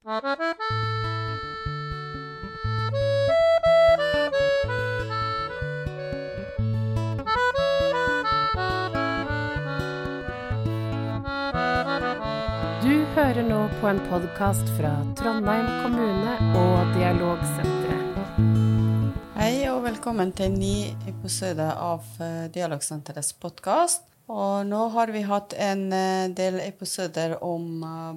Du hører nå på en podkast fra Trondheim kommune og Dialogsenteret. Hei og velkommen til en ny episode av eh, Dialogsenterets podkast. Og nå har vi hatt en eh, del episoder om eh,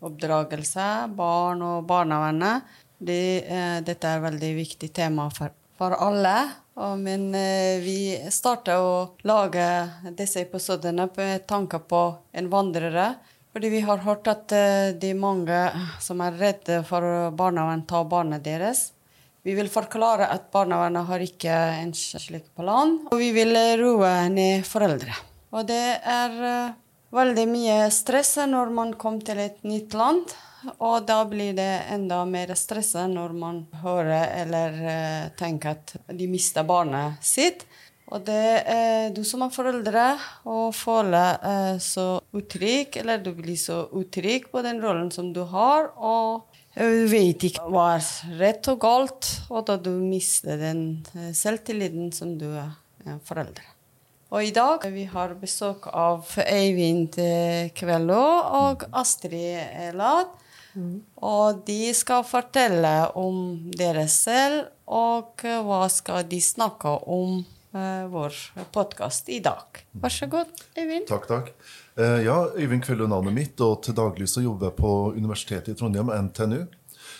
barneoppdragelse, barn og barnevernet. Det, eh, dette er et veldig viktig tema for, for alle. Og, men eh, vi starta å lage disse episodene med tanke på en vandrere. Fordi vi har hørt at eh, de mange som er redde for barnevernet tar barnet deres. Vi vil forklare at barnevernet har ikke en slik plan. Og vi vil roe ned foreldre. Og det er eh, veldig mye stress når man kommer til et nytt land. Og da blir det enda mer stress når man hører eller eh, tenker at de mister barnet sitt. Og det er du som er foreldre og føler eh, så utrygg, eller du blir så utrygg på den rollen som du har, og du vet ikke hva er rett og galt, og da du mister den eh, selvtilliten som du er forelder. Og i dag vi har besøk av Øyvind eh, Kvello og Astrid Lad. Og de skal fortelle om dere selv, og eh, hva skal de snakke om eh, vår podkast i dag. Vær så god, Øyvind. Takk, takk. Eh, ja, Øyvind Kvello er navnet mitt, og til daglig så jobber jeg på Universitetet i Trondheim, NTNU.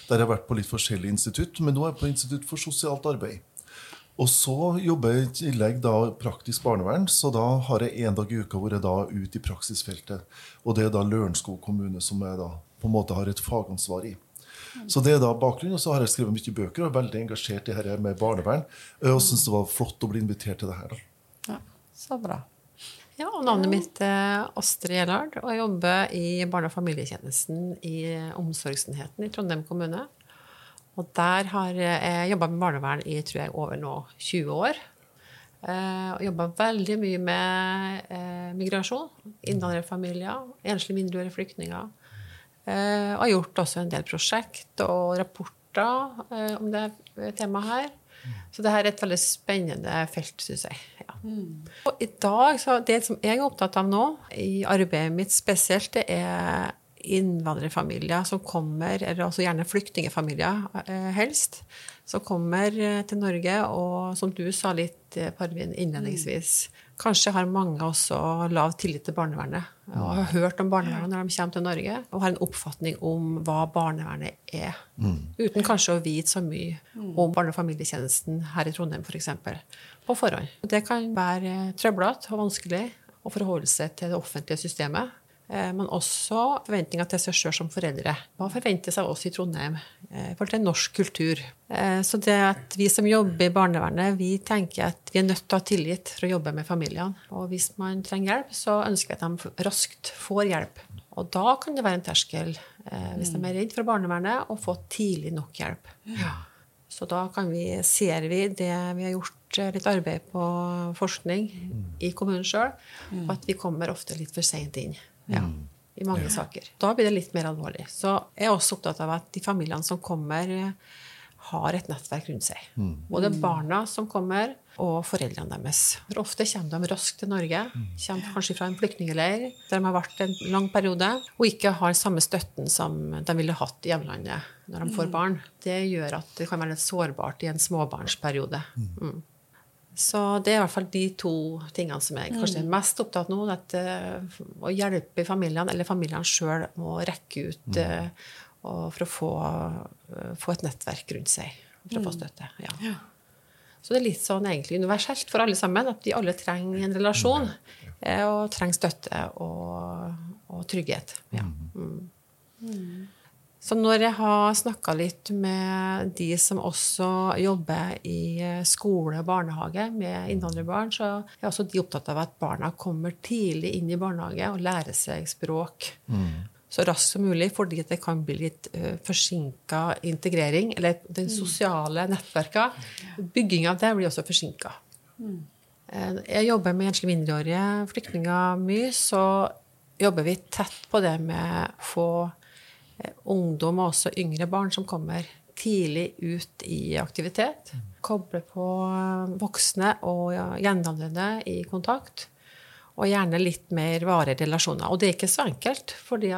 Der jeg har vært på litt forskjellige institutt, men nå er jeg på Institutt for sosialt arbeid. Og så jobber jeg i tillegg da praktisk barnevern, så da har jeg en dag i uka hvor jeg da er ute i praksisfeltet. Og det er da Lørenskog kommune som jeg da på en måte har et fagansvar i. Så det er da bakgrunnen, og så har jeg skrevet mye bøker og er veldig engasjert i dette med barnevern. Og syns det var flott å bli invitert til det her. da. Ja, så bra. Ja, og Navnet mitt er Astrid Gjellard, og jeg jobber i barne- og familietjenesten i Omsorgsenheten i Trondheim kommune. Og der har jeg jobba med barnevern i tror jeg, over nå 20 år. Eh, og jobba veldig mye med eh, migrasjon, innvandrerfamilier, enslige mindreårige flyktninger. Eh, og har gjort også en del prosjekt og rapporter eh, om det temaet her. Så det her er et veldig spennende felt, syns jeg. Ja. Og i dag, så Det som jeg er opptatt av nå, i arbeidet mitt spesielt, det er innvandrerfamilier som kommer, eller også gjerne flyktningfamilier eh, helst, som kommer eh, til Norge, og som du sa litt, eh, Parvin, innledningsvis, kanskje har mange også lav tillit til barnevernet, og har hørt om barnevernet når de kommer til Norge, og har en oppfatning om hva barnevernet er, uten kanskje å vite så mye om barne- og familietjenesten her i Trondheim, f.eks., for på forhånd. Det kan være trøblete og vanskelig å forholde seg til det offentlige systemet. Eh, Men også forventninger til seg sjøl som foreldre. Hva forventes av oss i Trondheim eh, i forhold til norsk kultur? Eh, Så det at vi som jobber i barnevernet, vi tenker at vi er nødt til å ha tillit for å jobbe med familiene. Og hvis man trenger hjelp, så ønsker vi at de raskt får hjelp. Og da kan det være en terskel, hvis de er redd for barnevernet, å få tidlig nok hjelp. Så da kan vi, ser vi det vi har gjort litt arbeid på forskning i kommunen sjøl, at vi kommer ofte litt for seint inn. Ja, I mange saker. Da blir det litt mer alvorlig. Så jeg er også opptatt av at de familiene som kommer, eh, har et nettverk rundt seg. Både barna som kommer, og foreldrene deres. For ofte kommer de raskt til Norge. Kommer kanskje fra en flyktningleir der de har vært en lang periode, og ikke har samme støtten som de ville hatt i hjemlandet når de får barn. Det gjør at det kan være litt sårbart i en småbarnsperiode. Mm. Så det er i hvert fall de to tingene som jeg kanskje er mest opptatt av nå. At, eh, å hjelpe familiene, eller familiene sjøl, å rekke ut eh, og for å få, eh, få et nettverk rundt seg. For å få støtte. Ja. Så det er litt sånn egentlig universelt for alle sammen. At vi alle trenger en relasjon. eh, Og trenger støtte og, og trygghet. Ja. Mm. Så når jeg har snakka litt med de som også jobber i eh, skole og barnehage med innvandrerbarn, så er også de opptatt av at barna kommer tidlig inn i barnehage og lærer seg språk så raskt som mulig, fordi det kan bli litt uh, forsinka integrering. Eller den sosiale nettverka. Bygging av det blir også forsinka. Eh, Jeg jobber med enslige mindreårige flyktninger mye, så jobber vi tett på det med å få eh, ungdom og også yngre barn som kommer tidlig ut i aktivitet. Koble på eh, voksne og jevnaldrende i kontakt. Og gjerne litt mer varige relasjoner. Og det er ikke så enkelt, For det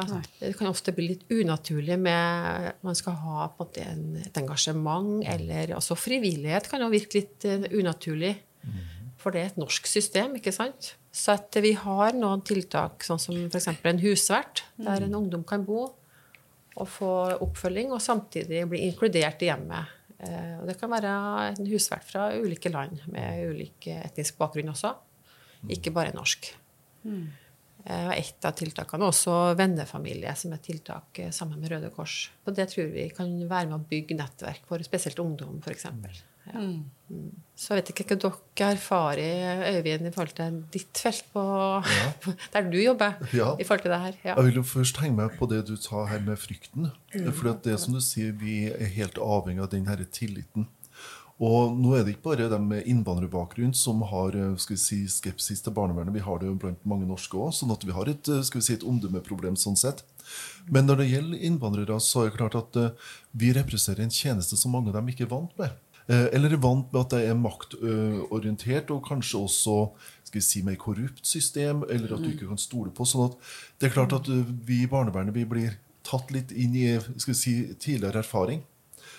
kan ofte bli litt unaturlig med Man skal ha på en måte en, et engasjement, eller også frivillighet kan jo virke litt uh, unaturlig. For det er et norsk system, ikke sant? Så at vi har noen tiltak, sånn som f.eks. en husvert, der en ungdom kan bo og få oppfølging, og samtidig bli inkludert i hjemmet. Eh, og det kan være en husvert fra ulike land med ulik etnisk bakgrunn også. Ikke bare norsk. Mm. Et av tiltakene også vennefamilie, som er et tiltak eh, sammen med Røde Kors. Og det tror vi kan være med å bygge nettverk for spesielt ungdom, f.eks. Ja. Mm. mm. Så jeg vet ikke hva dere erfarer, Øyvind, i forhold til ditt felt på, ja. der du jobber. Ja. i forhold til det her. Ja. Jeg vil jo først henge meg på det du sa her med frykten. Mm. For det som du sier, vi er helt avhengig av den her tilliten. Og nå er det ikke bare de med innvandrerbakgrunn som har eh, si, skepsis til barnevernet. Vi har det jo blant mange norske òg, sånn at vi har et, eh, vi si, et omdømmeproblem sånn sett. Men når det gjelder innvandrere, så er det klart at uh, vi representerer en tjeneste som mange av dem ikke er vant med. Eller er vant med at det er maktorientert og kanskje også skal vi si, mer korrupt system, eller at du ikke kan stole på. sånn at det er klart at vi i barnevernet vi blir tatt litt inn i skal vi si, tidligere erfaring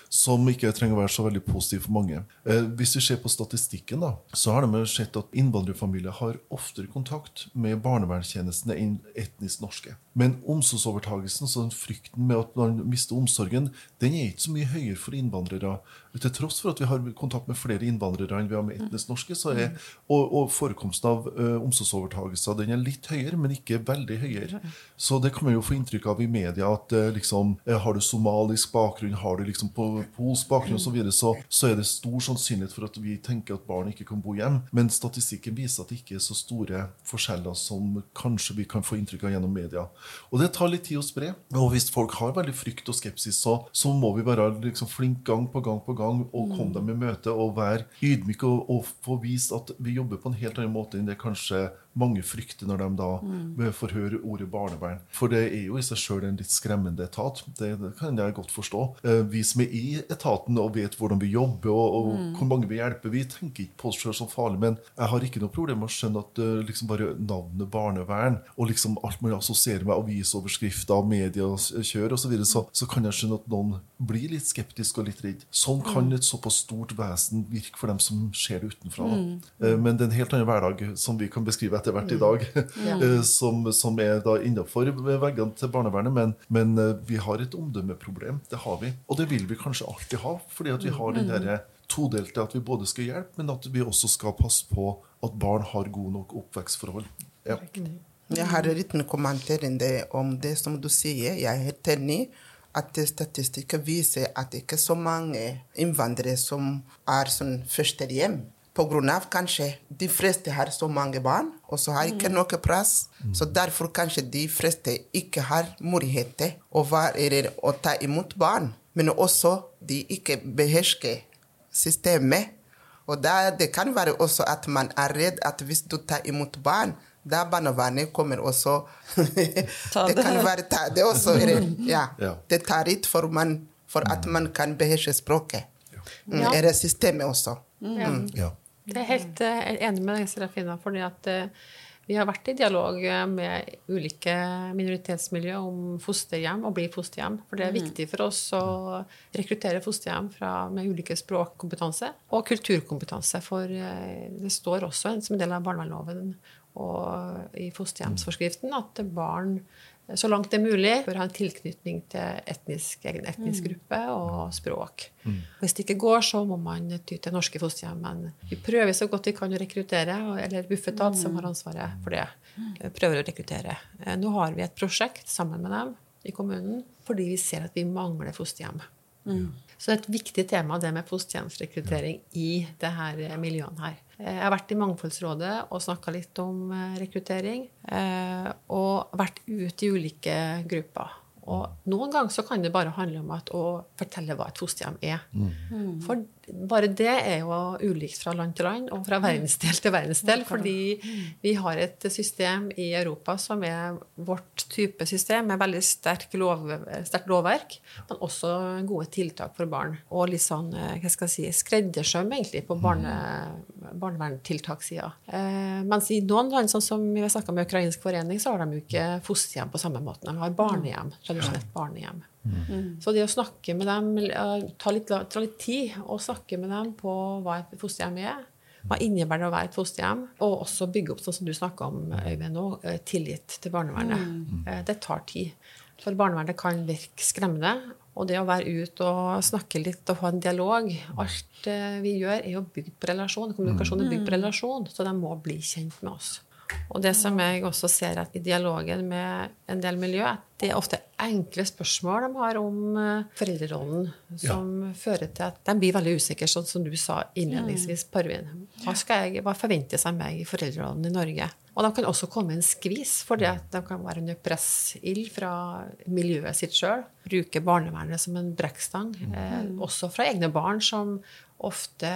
som ikke trenger å være så veldig positiv for mange. Eh, hvis vi ser på statistikken, da, så har de sett at innvandrerfamilier har oftere kontakt med barnevernstjenestene enn etnisk norske. Men omsorgsovertagelsen, så den frykten med at man mister omsorgen, den er ikke så mye høyere for innvandrere. Til tross for at vi har kontakt med flere innvandrere enn vi har med etnisk norske, så er, og, og forekomsten av uh, omsorgsovertagelser den er litt høyere, men ikke veldig høyere. Så det kan man jo få inntrykk av i media at uh, liksom, uh, har du somalisk bakgrunn, har du liksom på polsk bakgrunn osv., så, videre, så så er det stor sannsynlighet for at vi tenker at barn ikke kan bo hjem. Men statistikken viser at det ikke er så store forskjeller som kanskje vi kan få inntrykk av gjennom media. Og det tar litt tid å spre. Og hvis folk har veldig frykt og skepsis, så, så må vi være liksom flinke gang på gang på gang og komme dem i møte og være ydmyke og, og få vist at vi jobber på en helt annen måte enn det kanskje mange frykter når de da mm. får høre ordet barnevern. For det er jo i seg sjøl en litt skremmende etat. Det, det, kan jeg godt forstå. Eh, vi som er i etaten og vet hvordan vi jobber og, og mm. hvor mange vi hjelper, vi tenker ikke på oss sjøl som farlig. Men jeg har ikke noe problem med å skjønne at uh, liksom bare navnet barnevern og liksom alt man assosierer med avisoverskrifter, mediekjør osv., så, videre, så så kan jeg skjønne at noen blir litt skeptisk og litt redd. Sånn kan mm. et såpass stort vesen virke for dem som ser det utenfra. Mm. Uh, men det er en helt annen hverdag som vi kan beskrive etter hvert i dag, ja. som, som, er da innafor veggene til barnevernet. Men, men, eh, vi har et omdømmeproblem. Det har vi. Og det vil vi kanskje alltid ha, fordi at vi har den mm. derre todelte at vi både skal hjelpe, men at vi også skal passe på at barn har gode nok oppvekstforhold. Ja. Jeg har en liten kommentar om det som du sier. Jeg er helt enig at statistikken viser at det ikke er så mange innvandrere som er sånn førstehjem. Pga. kanskje de fleste har så mange barn, og så har ikke mm. noe plass. Mm. Så derfor kanskje de fleste ikke har mulighet til å, være, å ta imot barn. Men også de ikke behersker systemet. Og da, det kan være også at man er redd at hvis du tar imot barn, da barnevernet kommer også Det kan være ta det også. Ja. Det tar litt for, man, for at man kan beherske språket. Mm. Eller systemet også. Mm. Ja. Jeg er helt uh, enig med Serafina. fordi at uh, vi har vært i dialog eh, med ulike minoritetsmiljø om fosterhjem og bli fosterhjem. For det er mm. viktig for oss å rekruttere fosterhjem fra, med ulike språkkompetanse og kulturkompetanse. For det står også som en del av barnevernloven og i fosterhjemsforskriften at barn så langt det er mulig, bør ha en tilknytning til etnisk, egen etnisk mm. gruppe og språk. Mm. Hvis det ikke går, så må man ty til norske fosterhjem. Men vi prøver så godt vi kan å rekruttere, eller Bufetat, som har ansvaret for det, eh, prøver å rekruttere. Eh, nå har vi et prosjekt sammen med dem i kommunen fordi vi ser at vi mangler fosterhjem. Mm. Så det er et viktig tema, det med fosterhjemsrekruttering i det her miljøene her. Jeg har vært i Mangfoldsrådet og snakka litt om eh, rekruttering. Eh, og vært ute i ulike grupper. Og noen ganger så kan det bare handle om at, å fortelle hva et fosterhjem er. Mm. For bare det er jo ulikt fra land til land og fra verdensdel til verdensdel. Fordi vi har et system i Europa som er vårt type system, med veldig sterkt lov, sterk lovverk, men også gode tiltak for barn. Og litt sånn eh, hva skal jeg si, skreddersøm egentlig på barne, barneverntiltakssida. Eh, mens i noen land, sånn som vi har snakka med Ukrainsk forening, så har de jo ikke fosterhjem på samme måte. De har barnehjem. Tradisjonelt barnehjem. Mm. Så det å snakke med dem, eh, ta litt, ta litt, tid og snakke med dem på hva et fosterhjem er, hva innebærer det å være et fosterhjem, og også bygge opp, sånn som du snakka om, Øyvind nå, eh, tillit til barnevernet. Mm. Det tar tid. For barnevernet kan virke skremmende. Og det å være ute og snakke litt og ha en dialog Alt vi gjør, er jo bygd på relasjon. Kommunikasjon er bygd på mm. relasjon, så de må bli kjent med oss. Og det som jeg også ser at i dialogen med en del miljø, at det er ofte enkle spørsmål de har om eh, foreldrerollen, som ja. fører til at de blir veldig usikre, sånn som du sa innledningsvis, Parvin. Hva, jeg, hva forventes av meg i foreldrerollen i Norge? Og de kan også komme i en skvis, fordi de kan være under pressild fra miljøet sitt sjøl. Bruke barnevernet som en brekkstang. Eh, mm. også fra egne barn, som ofte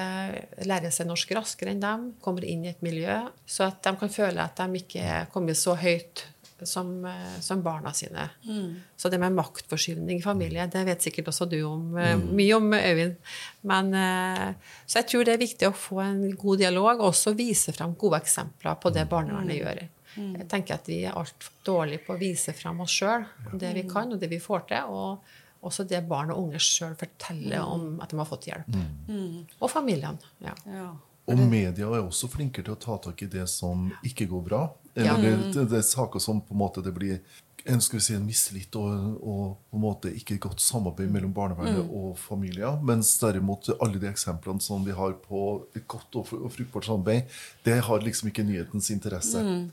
lærer seg norsk raskere enn dem. Kommer inn i et miljø. Så at de kan føle at de ikke er kommet så høyt som, eh, som barna sine. Mm. Så det med maktforskyvning i familie, det vet sikkert også du om, eh, mm. mye om, Øyvind. Men, eh, så jeg tror det er viktig å få en god dialog, og også vise fram gode eksempler på det barnevernet mm. gjør. Mm. Jeg tenker at vi er altfor dårlige på å vise fram oss sjøl, det vi kan, og det vi får til. og også det barn og unge sjøl forteller om at de har fått hjelp. Mm. Og familiene. Ja. ja. Og media er også flinkere til å ta tak i det som ikke går bra. Eller ja. det, det, er saker som på en måte det blir en, skal vi si, en mistillit og, og, på en måte ikke godt samarbeid mellom barnevernet mm. og familier. Mens derimot alle de eksemplene som vi har på et godt og, og fruktbart samarbeid, det har liksom ikke nyhetens interesse. Mm.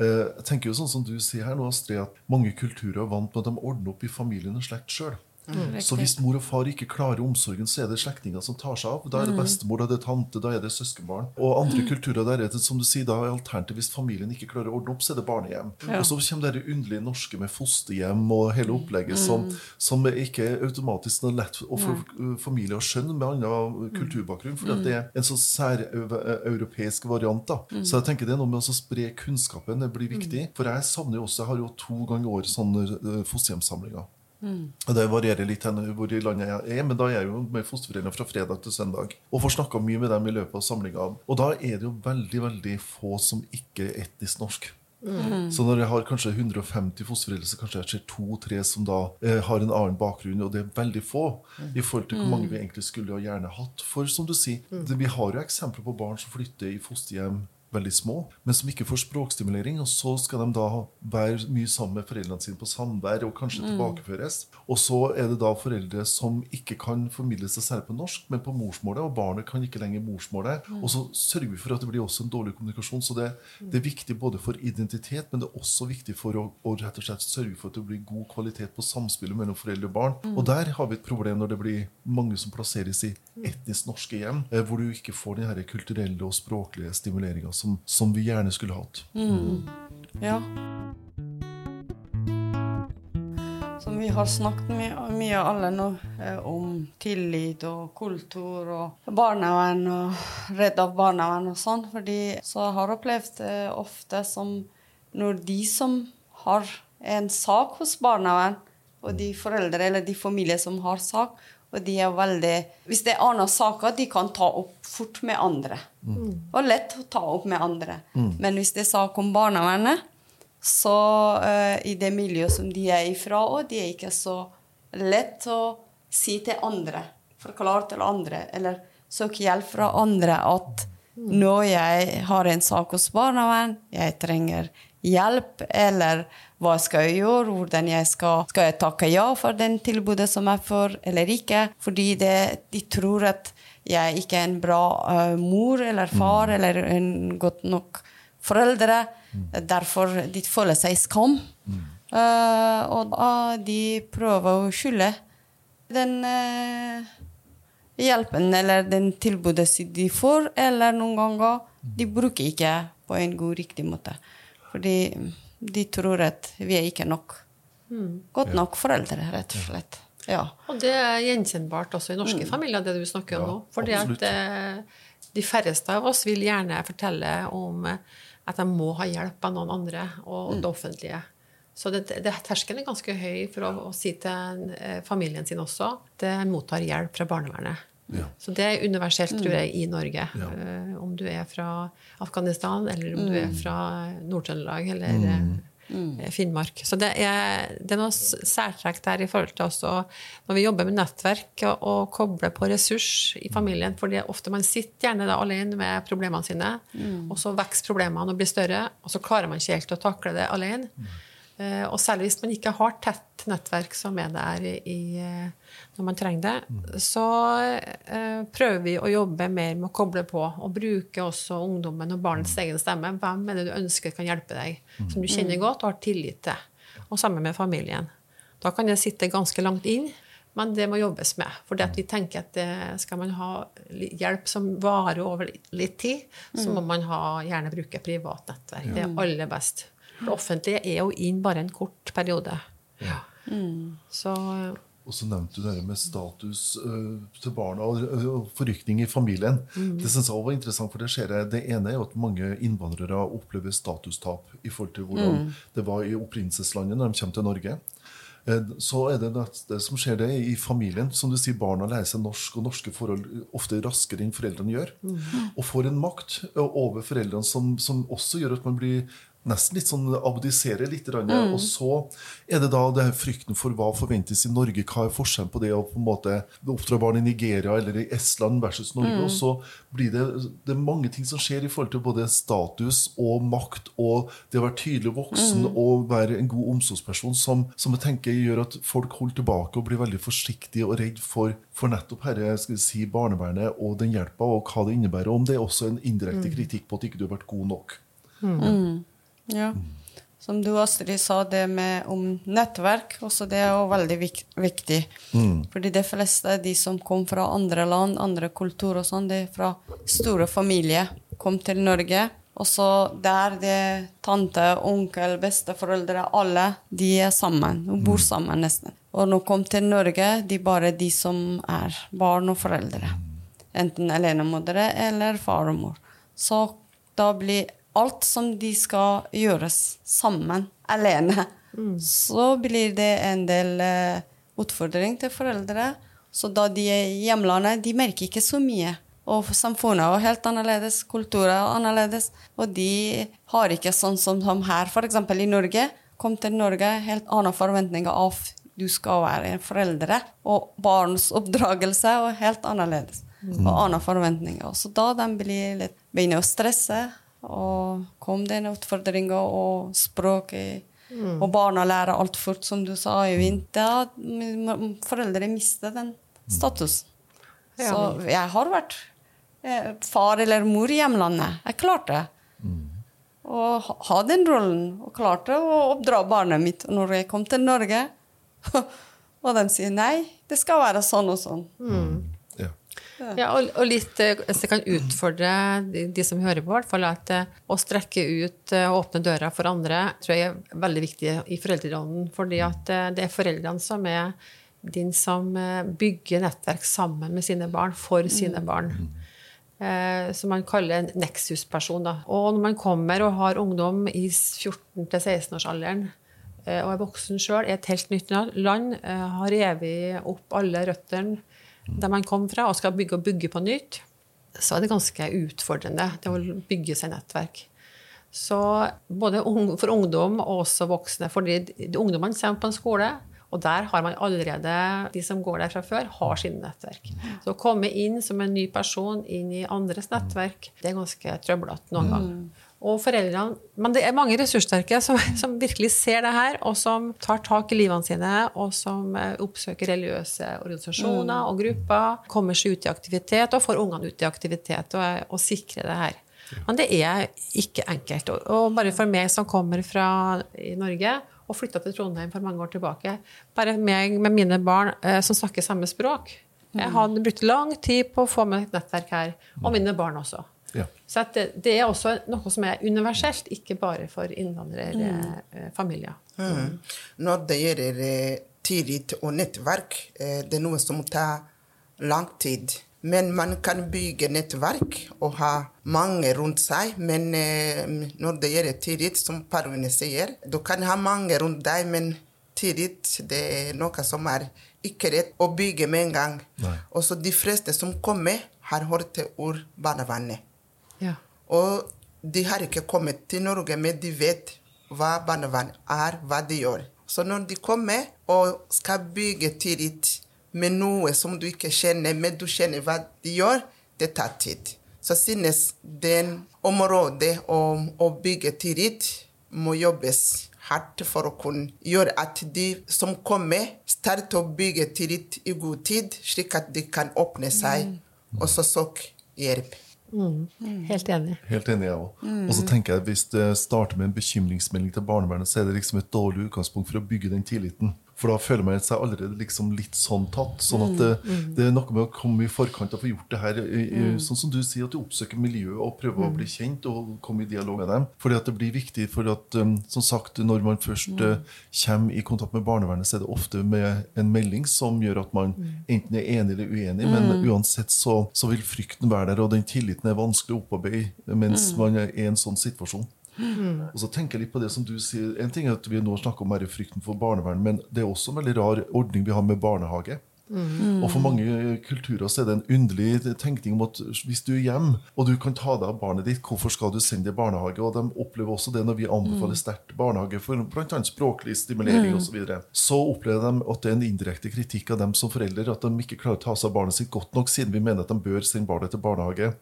Uh, jeg tenker jo sånn som du sier her nå, Astrid, at Mange kulturer er vant med at de ordner opp i familien og slekt sjøl. Mm. Så hvis mor og far ikke klarer omsorgen, så er det slektninger som tar seg av. Da er det mm. bestemor, da er det tante, da er det søskenbarn. Og andre kulturer der er det som du sier, da er alternativ hvis familien ikke klarer å ordne opp, så er det barnehjem. Ja. Og så kommer det underlige norske med fosterhjem og hele opplegget mm. som, som ikke er automatisk noe lett for familier å skjønne med annen mm. kulturbakgrunn, for det er en sånn særeuropeisk variant. da. Mm. Så jeg tenker det er noe med å spre kunnskapen det blir viktig. For jeg savner jo også, jeg har jo to ganger i år sånne fosterhjemssamlinger. Mm. Det varierer litt hvor i landet jeg er, men da er jeg jo med fosterforeldre fra fredag til søndag. Og får snakka mye med dem i løpet av samlinga. Og da er det jo veldig veldig få som ikke er etnisk norsk. Mm. Så når jeg har kanskje 150 fosterforeldre, så kanskje jeg ser to-tre som da eh, har en annen bakgrunn, og det er veldig få mm. i forhold til hvor mange vi egentlig skulle ha gjerne hatt. For som du sier, mm. det, vi har jo eksempler på barn som flytter i fosterhjem veldig små, men som ikke får språkstimulering. Og så skal de da være mye sammen med foreldrene sine på samvær og kanskje mm. tilbakeføres. Og så er det da foreldre som ikke kan formidle seg særlig på norsk, men på morsmålet, og barnet kan ikke lenger morsmålet. Mm. Og så sørger vi for at det blir også en dårlig kommunikasjon. Så det, det er viktig både for identitet, men det er også viktig for å, å rett og slett sørge for at det blir god kvalitet på samspillet mellom foreldre og barn. Mm. Og der har vi et problem når det blir mange som plasseres i etnisk norske hjem, eh, hvor du ikke får den kulturelle og språklige stimuleringa som, som, vi gjerne skulle hatt. Mm. Ja. Som vi har snakket mye, mye alle nå, eh, om tillit og kultur og barnevern og redd av barnevern og sånn. fordi så jeg har opplevd eh, ofte som når de som har en sak hos barnevern, og de foreldre eller de familier som har sak, og de er veldig Hvis det er andre saker, de kan ta opp fort med andre. Mm. Og lett å ta opp med andre. Mm. Men hvis det er sak om barnevernet, så uh, i det miljøet som de er ifra, og de er ikke så lett å si til andre, forklare til andre, eller søke hjelp fra andre at mm. når jeg har en sak hos barnevern, jeg trenger hjelp, eller hva skal jeg gjøre, hvordan jeg skal Skal jeg takke ja for den tilbudet som jeg får, eller ikke? Fordi det, de tror at jeg ikke er en bra uh, mor eller far mm. eller en godt nok foreldre. Mm. Derfor de føler seg skam. Mm. Uh, og uh, de prøver å skylde den uh, hjelpen eller den tilbudet de får, eller noen ganger de bruker ikke på en god, riktig måte. Fordi de tror at vi er ikke nok. Mm. Godt nok foreldre, rett og slett. Ja. Og det er gjenkjennbart også i norske familier, det du snakker om Ja, nå. Fordi at eh, de færreste av oss vil gjerne fortelle om eh, at de må ha hjelp av noen andre og det offentlige. Så det, det, terskelen er ganske høy for å, å si til eh, familien sin også at de mottar hjelp fra barnevernet. Ja. Så det er universelt, tror jeg, i Norge. Ja. Uh, om du er fra Afghanistan, eller om du er fra Nord-Trøndelag eller eh, Finnmark. Så det er, det er noe særtrekk der i forhold til også når vi jobber med nettverk og, og kobler på ressurs i familien. For det er ofte man sitter gjerne da alene med problemene sine, og så vokser problemene og blir større, og så klarer man ikke helt å takle det alene. Eh, Og særlig hvis man ikke har tett nettverk som er der i, eh, når man trenger det, så eh, prøver vi å jobbe mer med å koble på og bruke også ungdommen og barnets egen stemme. Hvem er det du ønsker kan hjelpe deg, som du kjenner godt og har tillit til? Og sammen med familien. Da kan det sitte ganske langt inn, men det må jobbes med. For vi tenker at skal man ha hjelp som varer over litt tid, så må man ha, gjerne bruke privat nettverk. Det er aller best. Det offentlige er jo inn bare en kort periode. Så Og så nevnte du det med status uh, til barna og uh, forrykning i familien. Det synes jeg også var interessant, for Det skjer det ene er jo at mange innvandrere opplever statustap i forhold til hvordan det var i opprinnelseslandet når de kommer til Norge. Eh, Så er det det som skjer det i familien. Som du sier, Barna lærer seg norsk og norske forhold ofte raskere enn foreldrene gjør. Og får en makt over foreldrene som, som også gjør at man blir nesten litt sånn abdisere litt. Mm. Og så er det da det her frykten for hva forventes i Norge. Hva er forskjellen på det å på en måte oppdra barn i Nigeria eller i Estland versus Norge? Og så blir det, det er mange ting som skjer i forhold til både status og makt og det å være tydelig voksen og være en god omsorgsperson som, som jeg tenker gjør at folk holder tilbake og blir veldig forsiktige og redd for, for nettopp herre, skal vi si, barnevernet og den hjelpa og hva det innebærer. Om det er også en indirekte kritikk på at ikke du har vært god nok. Ja. Som du Astrid sa, det med om nettverk, også det er jo veldig vik viktig. Fordi de fleste, de som kom fra andre land, andre kulturer og sånn, det er fra store familier, kom til Norge. Og så der det tante, onkel, besteforeldre, alle, de er sammen. Og bor sammen nesten. Og når de kom til Norge, de bare de som er barn og foreldre. Enten alenemødre eller far og mor. Så da blir alt som de skal gjøres sammen, alene, så blir det en del uh, utfordring til foreldre. Så da de er i hjemlandet, de merker ikke så mye. Og samfunnet er helt annerledes, kulturen er annerledes. Og de har ikke sånn som, her, f.eks. i Norge. Kom til Norge, helt andre forventninger av du skal være en foreldre. Og barns oppdragelse er helt annerledes. Og andre forventninger. Så da de blir litt, begynner å stresse, og kom det en utfordring, og språket Og barna lærer alt fort, som du sa, i vinter. foreldre mister den statusen. Ja. Så jeg har vært eh, far eller mor i hjemlandet. Jeg klarte å ha- den rollen, og klarte å oppdra barnet mitt. Og når jeg kom til Norge, og de sier nei, det skal være sånn og sånn. Ja. Ja, og, og litt eh, Hvis jeg kan utfordre de, de som hører på, hvert fall at eh, å strekke ut eh, og åpne døra for andre tror jeg er veldig viktig i foreldrerollen. Fordi at eh, det er foreldrene som er din som eh, bygger nettverk sammen med sine barn, for sine barn. Eh, som man kaller en nexus-person. Og når man kommer og har ungdom i 14-16-årsalderen eh, og er voksen sjøl er et helt nytt land, eh, har revet opp alle røttene der man kom fra, og skal bygge og bygge på nytt, så er det ganske utfordrende det å bygge seg nettverk. Så både for ungdom og også voksne. fordi ungdommene kommer på en skole, og der har man allerede De som går der fra før, har sine nettverk. Så å komme inn som en ny person inn i andres nettverk, det er ganske trøblete noen ganger. Og foreldrene, Men det er mange ressurssterke som, som virkelig ser det her, og som tar tak i livene sine, og som eh, oppsøker religiøse organisasjoner og grupper, kommer seg ut i aktivitet og får ungene ut i aktivitet og, og sikrer det her. Men det er ikke enkelt. Og, og bare for meg som kommer fra i Norge og flytta til Trondheim for mange år tilbake, bare meg med mine barn eh, som snakker samme språk Jeg hadde brukt lang tid på å få meg et nettverk her, og mine barn også. Ja. Så at det, det er også noe som er universelt, ikke bare for innvandrerfamilier. Mm. Når det gjelder eh, tillit og nettverk. Eh, det er noe som tar lang tid. Men man kan bygge nettverk og ha mange rundt seg. Men eh, når det gjelder tillit, som Parvene sier, du kan ha mange rundt deg, men tillit det er noe som er ikke rett å bygge med en gang. Nei. Også de fleste som kommer, har hørt ord barnevernet. Ja. Og de har ikke kommet til Norge, men de vet hva barnevern er, hva de gjør. Så når de kommer og skal bygge tillit med noe som du ikke kjenner, men du kjenner hva de gjør, det tar tid. Så synes den området om å bygge tillit må jobbes hardt for å kunne gjøre at de som kommer, starter å bygge tillit i god tid, slik at de kan åpne seg og så søke hjelp. Helt enig. Helt enig, jeg òg. Og så tenker jeg at hvis det starter med en bekymringsmelding til barnevernet, så er det liksom et dårlig utgangspunkt for å bygge den tilliten. For da føler man seg allerede liksom litt sånn tatt. sånn at det, det er noe med å komme i forkant og få gjort det her. i- Sånn som du sier, at du oppsøker miljøet og prøver å bli kjent og komme i dialog med dem. Fordi at det blir viktig for at, um, som sagt, når man først uh, kommer i kontakt med barnevernet, så er det ofte med en melding som gjør at man enten er enig eller uenig, men uansett så, så vil frykten være der, og den tilliten er vanskelig å opparbeide mens man er i en sånn situasjon. Og så tenker jeg litt på det som du sier. En ting er at vi nå snakker om frykten for barnevern, men det er også en veldig rar ordning vi har med barnehage. Og for mange kulturer så er det en underlig tenkning om at hvis du er hjemme, og du kan ta deg av barnet ditt, hvorfor skal du sende det i barnehage? Og de opplever også det når vi anbefaler sterkt barnehage for bl.a. språklig stimulering osv. Så, videre. så opplever de at det er en indirekte kritikk av dem som foreldre, at de ikke klarer å ta seg av barnet sitt godt nok, siden vi mener at de bør sende barnet til barnehage.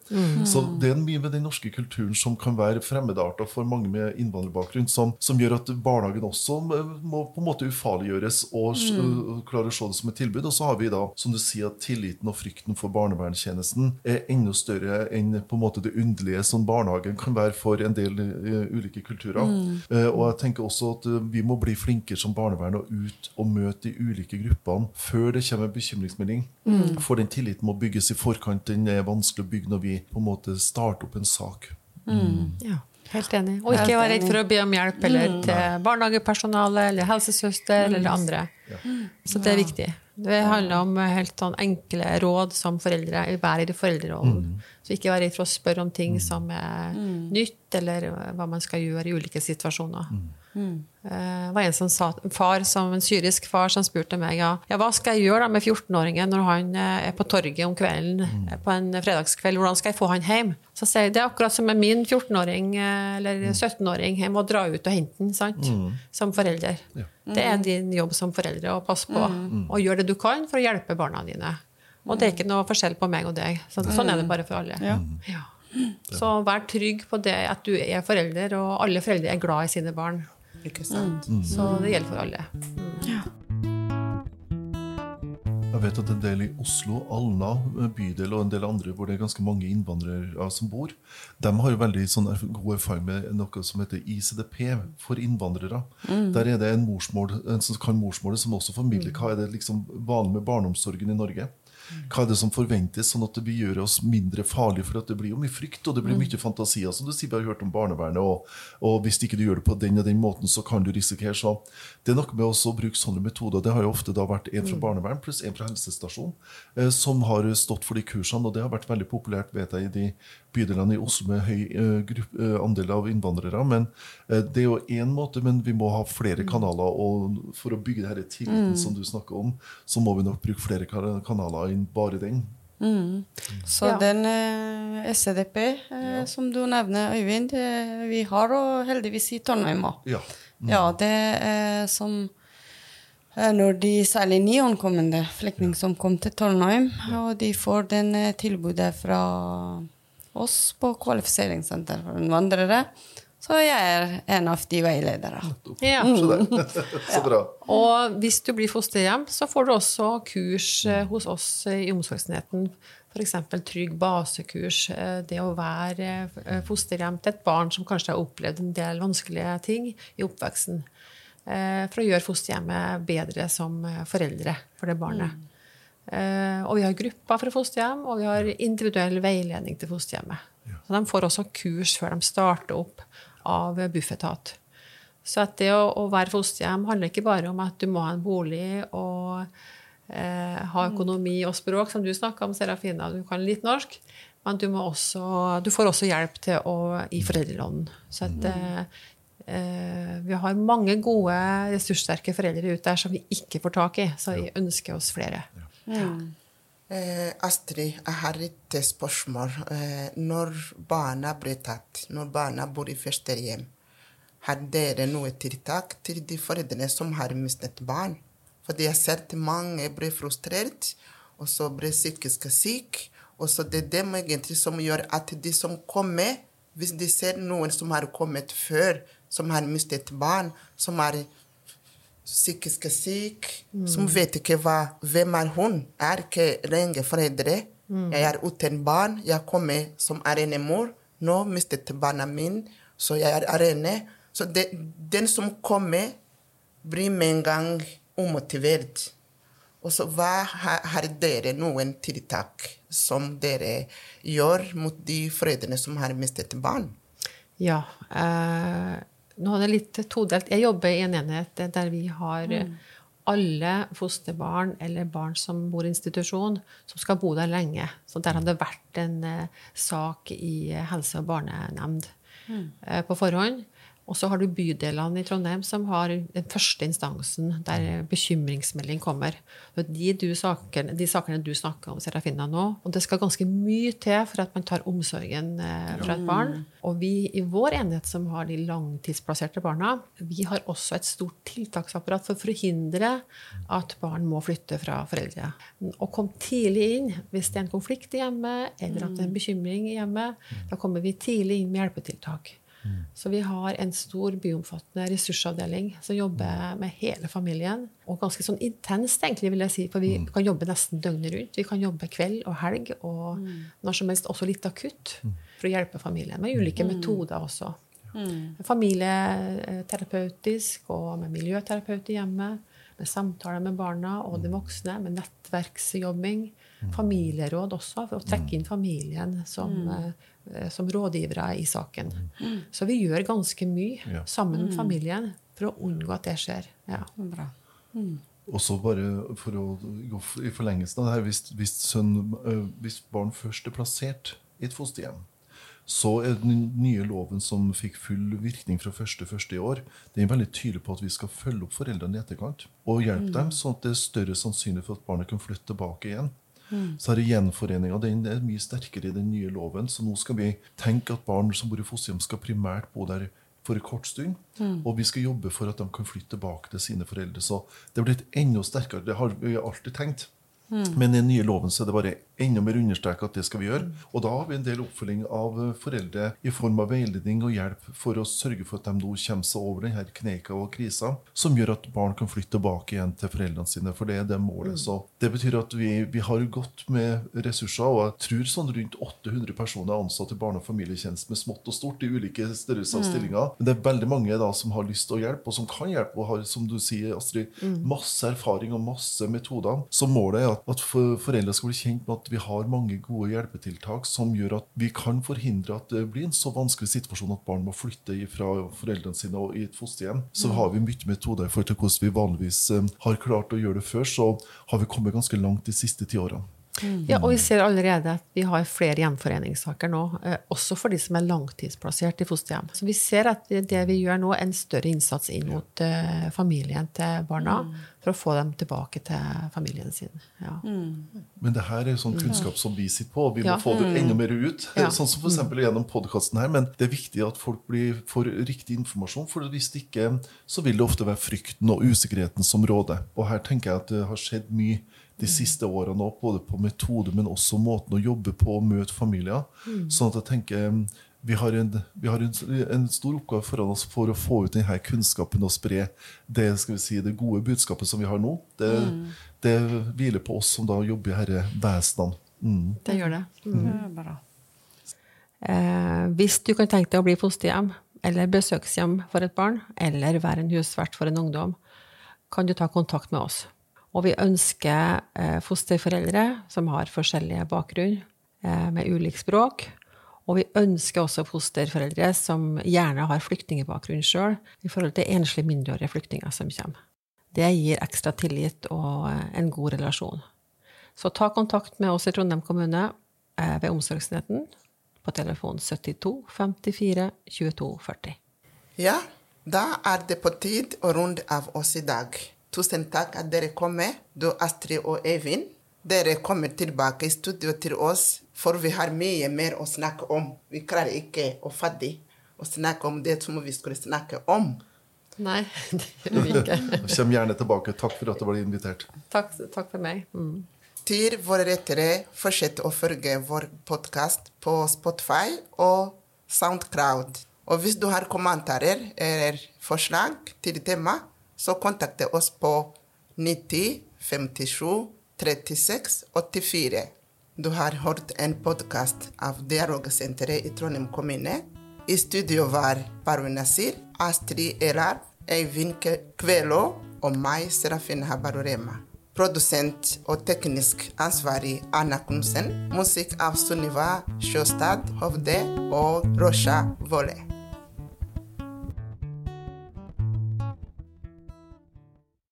Så det er mye med den norske kulturen som kan være fremmedarta for mange med innvandrerbakgrunn, som, som gjør at barnehagen også må på en måte ufarliggjøres og mm. og klare å se det som et tilbud. Og så har vi da, som du sier, at tilliten og frykten for barnevernstjenesten er enda større enn på en måte det underlige som barnehagen kan være for en del eh, ulike kulturer. Eh, og jeg tenker også at eh, vi må bli flinkere som barnevern og ut og møte de ulike gruppene før det kommer en bekymringsmelding. For den tilliten må bygges i forkant. Den er vanskelig å bygge når vi på en måte starter opp en sak. Ja, helt enig. Og ikke være redd for å be om hjelp eller til barnehagepersonale eller helsesøster eller andre. Så det er viktig. Det handler om helt sånn enkle råd som foreldre, bærer i foreldrerollen. Så ikke være redd for å spørre om ting som er nytt, eller hva man skal gjøre i ulike situasjoner. Eh, Det var en som sa, far, som en syrisk far som spurte meg ja, ja, hva skal jeg gjøre da med 14-åringen når han eh, er på torget om kvelden mm. på en fredagskveld. Hvordan skal jeg få han hjem? Så sier jeg det er akkurat som med min 14-åring eh, eller 17-åring. Jeg må dra ut og hente den sant? som forelder. Det er din jobb som foreldre å passe på og gjøre det du kan for å hjelpe barna dine. Og det er ikke noe forskjell på meg og deg. Så, sånn er det bare for alle. Ja. Så vær trygg på det at du er forelder, og alle foreldre er glad i sine barn. Ikke sant? Så det gjelder for alle. Jeg vet at en del i Oslo, Alna bydel og en del andre hvor det er ganske mange innvandrere som bor, de har jo veldig sånn god erfaring med noe som heter ICDP for innvandrere. Der er det en, morsmål, en som kan morsmålet, som også formidler hva er det liksom vanlig med barneomsorgen i Norge. Hva er det som forventes, sånn at det gjør oss mindre farlige? For at det blir jo mye frykt, og det blir mye fantasier. Som du sier, vi har hørt om barnevernet, og, og hvis ikke du gjør det på den og den måten, så kan du risikere. Så det er noe med å bruke sånne metoder. Det har jo ofte da vært en fra barnevern pluss en fra helsestasjon eh, som har stått for de kursene, og det har vært veldig populært, vet jeg, i de bydelene i Oslo med høy eh, grupp, eh, andel av innvandrere. Men eh, det er jo én måte, men vi må ha flere kanaler. Og for å bygge denne tilliten som du snakker om, så må vi nok bruke flere kanaler enn bare den. Så Ja. den eh, SDP eh, som du nevner, Øyvind, eh, vi har og heldigvis i Trondheim òg. Ja. Ja, det er som eh, når de særlig nyankomne flyktninger som kom til Trondheim, og de får den eh, tilbudet fra oss på kvalifiseringssenter for innvandrere, så jeg er en av de veiledere. Ja. Så, bra. Ja. Og hvis du blir fosterhjem, så får du også kurs eh, hos oss eh, i omsorgsenheten. F.eks. trygg basekurs. eh, Det å være fosterhjem til et barn som kanskje har opplevd en del vanskelige ting i oppveksten. eh, For å gjøre fosterhjemmet bedre som foreldre for det barnet. Eh, Og vi har grupper for fosterhjem, og vi har individuell veiledning til fosterhjemmet. Så de får også kurs før de starter opp av Bufetat. Så at det å, å være fosterhjem handler ikke bare om at du må ha en bolig og eh, ha økonomi og språk, som du snakka om, Serafina. Du kan litt norsk. Men du, må også, du får også hjelp til å i foreldrelån. Så at eh, eh, vi har mange gode, ressurssterke foreldre ute der som vi ikke får tak i. Så vi ønsker oss flere. Eh, Astrid, jeg har et spørsmål. Eh, når barna blir tatt, når barna bor i fosterhjem, har dere noe tiltak til de foreldrene som har mistet barn? Fordi jeg ser at mange blir frustrert, og så blir psykisk syke. Og så det er dem egentlig som gjør at de som kommer, hvis de ser noen som har kommet før, som har mistet barn, som er psykisk syk, som vet ikke hva, hvem er hun, er ikke lenge foreldre. Jeg er uten barn, jeg kommer som alenemor. Nå mistet barna mine, så jeg er alene. Så det, den som kommer, blir med en gang umotivert. Og så hva har, har dere noen tiltak som dere gjør mot de foreldrene som har mistet barn? Ja. Eh, nå er det litt todelt. Jeg jobber i en enhet der vi har mm. alle fosterbarn eller barn som bor i institusjon, som skal bo der lenge. Så der har det vært en eh, sak i helse- og barnenemnd eh, på forhånd. Og så har du bydelene i Trondheim som har den første instansen der bekymringsmelding kommer. De, du sakene, de sakene du snakker om, Serafina, nå, og det skal ganske mye til for at man tar omsorgen eh, fra et barn. Og vi i vår enhet som har de langtidsplasserte barna, vi har også et stort tiltaksapparat for å forhindre at barn må flytte fra foreldre. Og kom tidlig inn hvis det er en konflikt i hjemmet, eller at det er en bekymring i hjemmet. Da kommer vi tidlig inn med hjelpetiltak. Så vi har en stor byomfattende ressursavdeling som jobber med hele familien. Og ganske sånn intenst, egentlig, vil jeg si, for vi kan jobbe nesten døgnet rundt. Vi kan jobbe kveld og helg og når som helst også litt akutt for å hjelpe familien. Med ulike metoder også. Familieterapeutisk og med miljøterapeut i hjemmet. Med samtaler med barna og de voksne, med nettverksjobbing. Familieråd også, for å trekke inn familien som, eh, som rådgivere i saken. Så vi gjør ganske mye Ja. sammen med familien for å unngå at det skjer. Ja. Bra. Og så bare for å gå i forlengelsen av det her, hvis, hvis, sønn, øh, hvis barn først er plassert i et fosterhjem, så er den nye loven som fikk full virkning fra 1.1. i år, den er veldig tydelig på at vi skal følge opp foreldrene i etterkant og hjelpe dem, sånn at det er større sannsynlighet for at barnet kan flytte tilbake igjen. Så er gjenforeninga den er mye sterkere i den nye loven. Så nå skal vi tenke at barn som bor i fosterhjem, skal primært bo der for en kort stund. Og vi skal jobbe for at de kan flytte tilbake til sine foreldre. Så det blir enda sterkere. Det har vi alltid tenkt. Men i den nye loven så er det bare enda mer understreke at det skal vi gjøre. Og da har vi en del oppfølging av eh, foreldre i form av veiledning og hjelp for å sørge for at de nå kommer seg over denne kneika og krisa, som gjør at barn kan flytte tilbake igjen til foreldrene sine. For det er det målet. Så det betyr at vi, vi har godt med ressurser, og jeg tror sånn rundt 800 personer er ansatt i barne- og familietjeneste med smått og stort i ulike størrelser og stillinger. Men det er veldig mange da som har lyst til å hjelpe, og som kan hjelpe, og har, som du sier, Astrid, masse erfaring og masse metoder. Så målet er at, at foreldre skal bli kjent med at vi har mange gode hjelpetiltak som gjør at vi kan forhindre at det blir en så vanskelig situasjon at barn må flytte fra foreldrene sine og i et fosterhjem. Så har vi mye metoder i forhold til hvordan vi vanligvis eh, har klart å gjøre det før, så har vi kommet ganske langt de siste ti årene. Ja, og vi ser allerede at vi har flere gjenforeningssaker nå, eh, også for de som er langtidsplassert i fosterhjem. Så vi ser at det vi gjør nå, er en større innsats inn mot eh, familien til barna, for å få dem tilbake til familien sin. Ja. Men det her er sånn kunnskap som vi sitter på, og vi må Ja. få det enda mer ut. Sånn som for eksempel gjennom podkasten her. Men det er viktig at folk får riktig informasjon, for hvis det ikke så vil det ofte være frykten og usikkerheten som råder. Og her tenker jeg at det har skjedd mye de siste årene både på metode, men også måten å jobbe på og møte familier. Sånn at jeg tenker vi har, en, vi har en, en stor oppgave foran oss for å få ut denne kunnskapen og spre det, skal vi si, det gode budskapet som vi har nå. Det, det hviler på oss som da jobber i disse vesenene. Mm. Det gjør det. Det er bra. Eh, hvis du kan tenke deg å bli fosterhjem eller besøkshjem for et barn, eller være en husvert for en ungdom, kan du ta kontakt med oss. Og vi ønsker eh, fosterforeldre som har forskjellige bakgrunn, eh, med ulik språk, Og vi ønsker også fosterforeldre som gjerne har flyktningbakgrunn sjøl, i forhold til enslige mindreårige flyktninger som kommer. Det gir ekstra tillit og en god relasjon. Så ta kontakt med oss i Trondheim kommune eh, ved Omsorgsenheten på telefon 72 54 22 40. Ja, da er det på tid å runde av oss i dag. Tusen takk at dere kommer, du Astrid og Eivind. Dere kommer tilbake i studio til oss, for vi har mye mer å snakke om. Vi klarer ikke å fatte å snakke om det som vi skulle snakke om. Nei, det gjør vi ikke. Kjem gjerne tilbake. Takk for at du ble invitert. Takk, takk for meg. Mm. Til våre rettere, fortsett å følge vår podkast på Spotify og Soundcloud. Og hvis du har kommentarer eller forslag til tema, så kontakte oss på 90 57 36 84. Du har hørt en podkast av Dialogsenteret i Trondheim kommune. I studio var Parvin Nasir, Astrid Elar, Eivind Kvelo og meg, Serafin Habarurema. Produsent og teknisk ansvarlig Anna Knutsen. Musikk av Sunniva Sjøstad Hovde og Rosha Volle.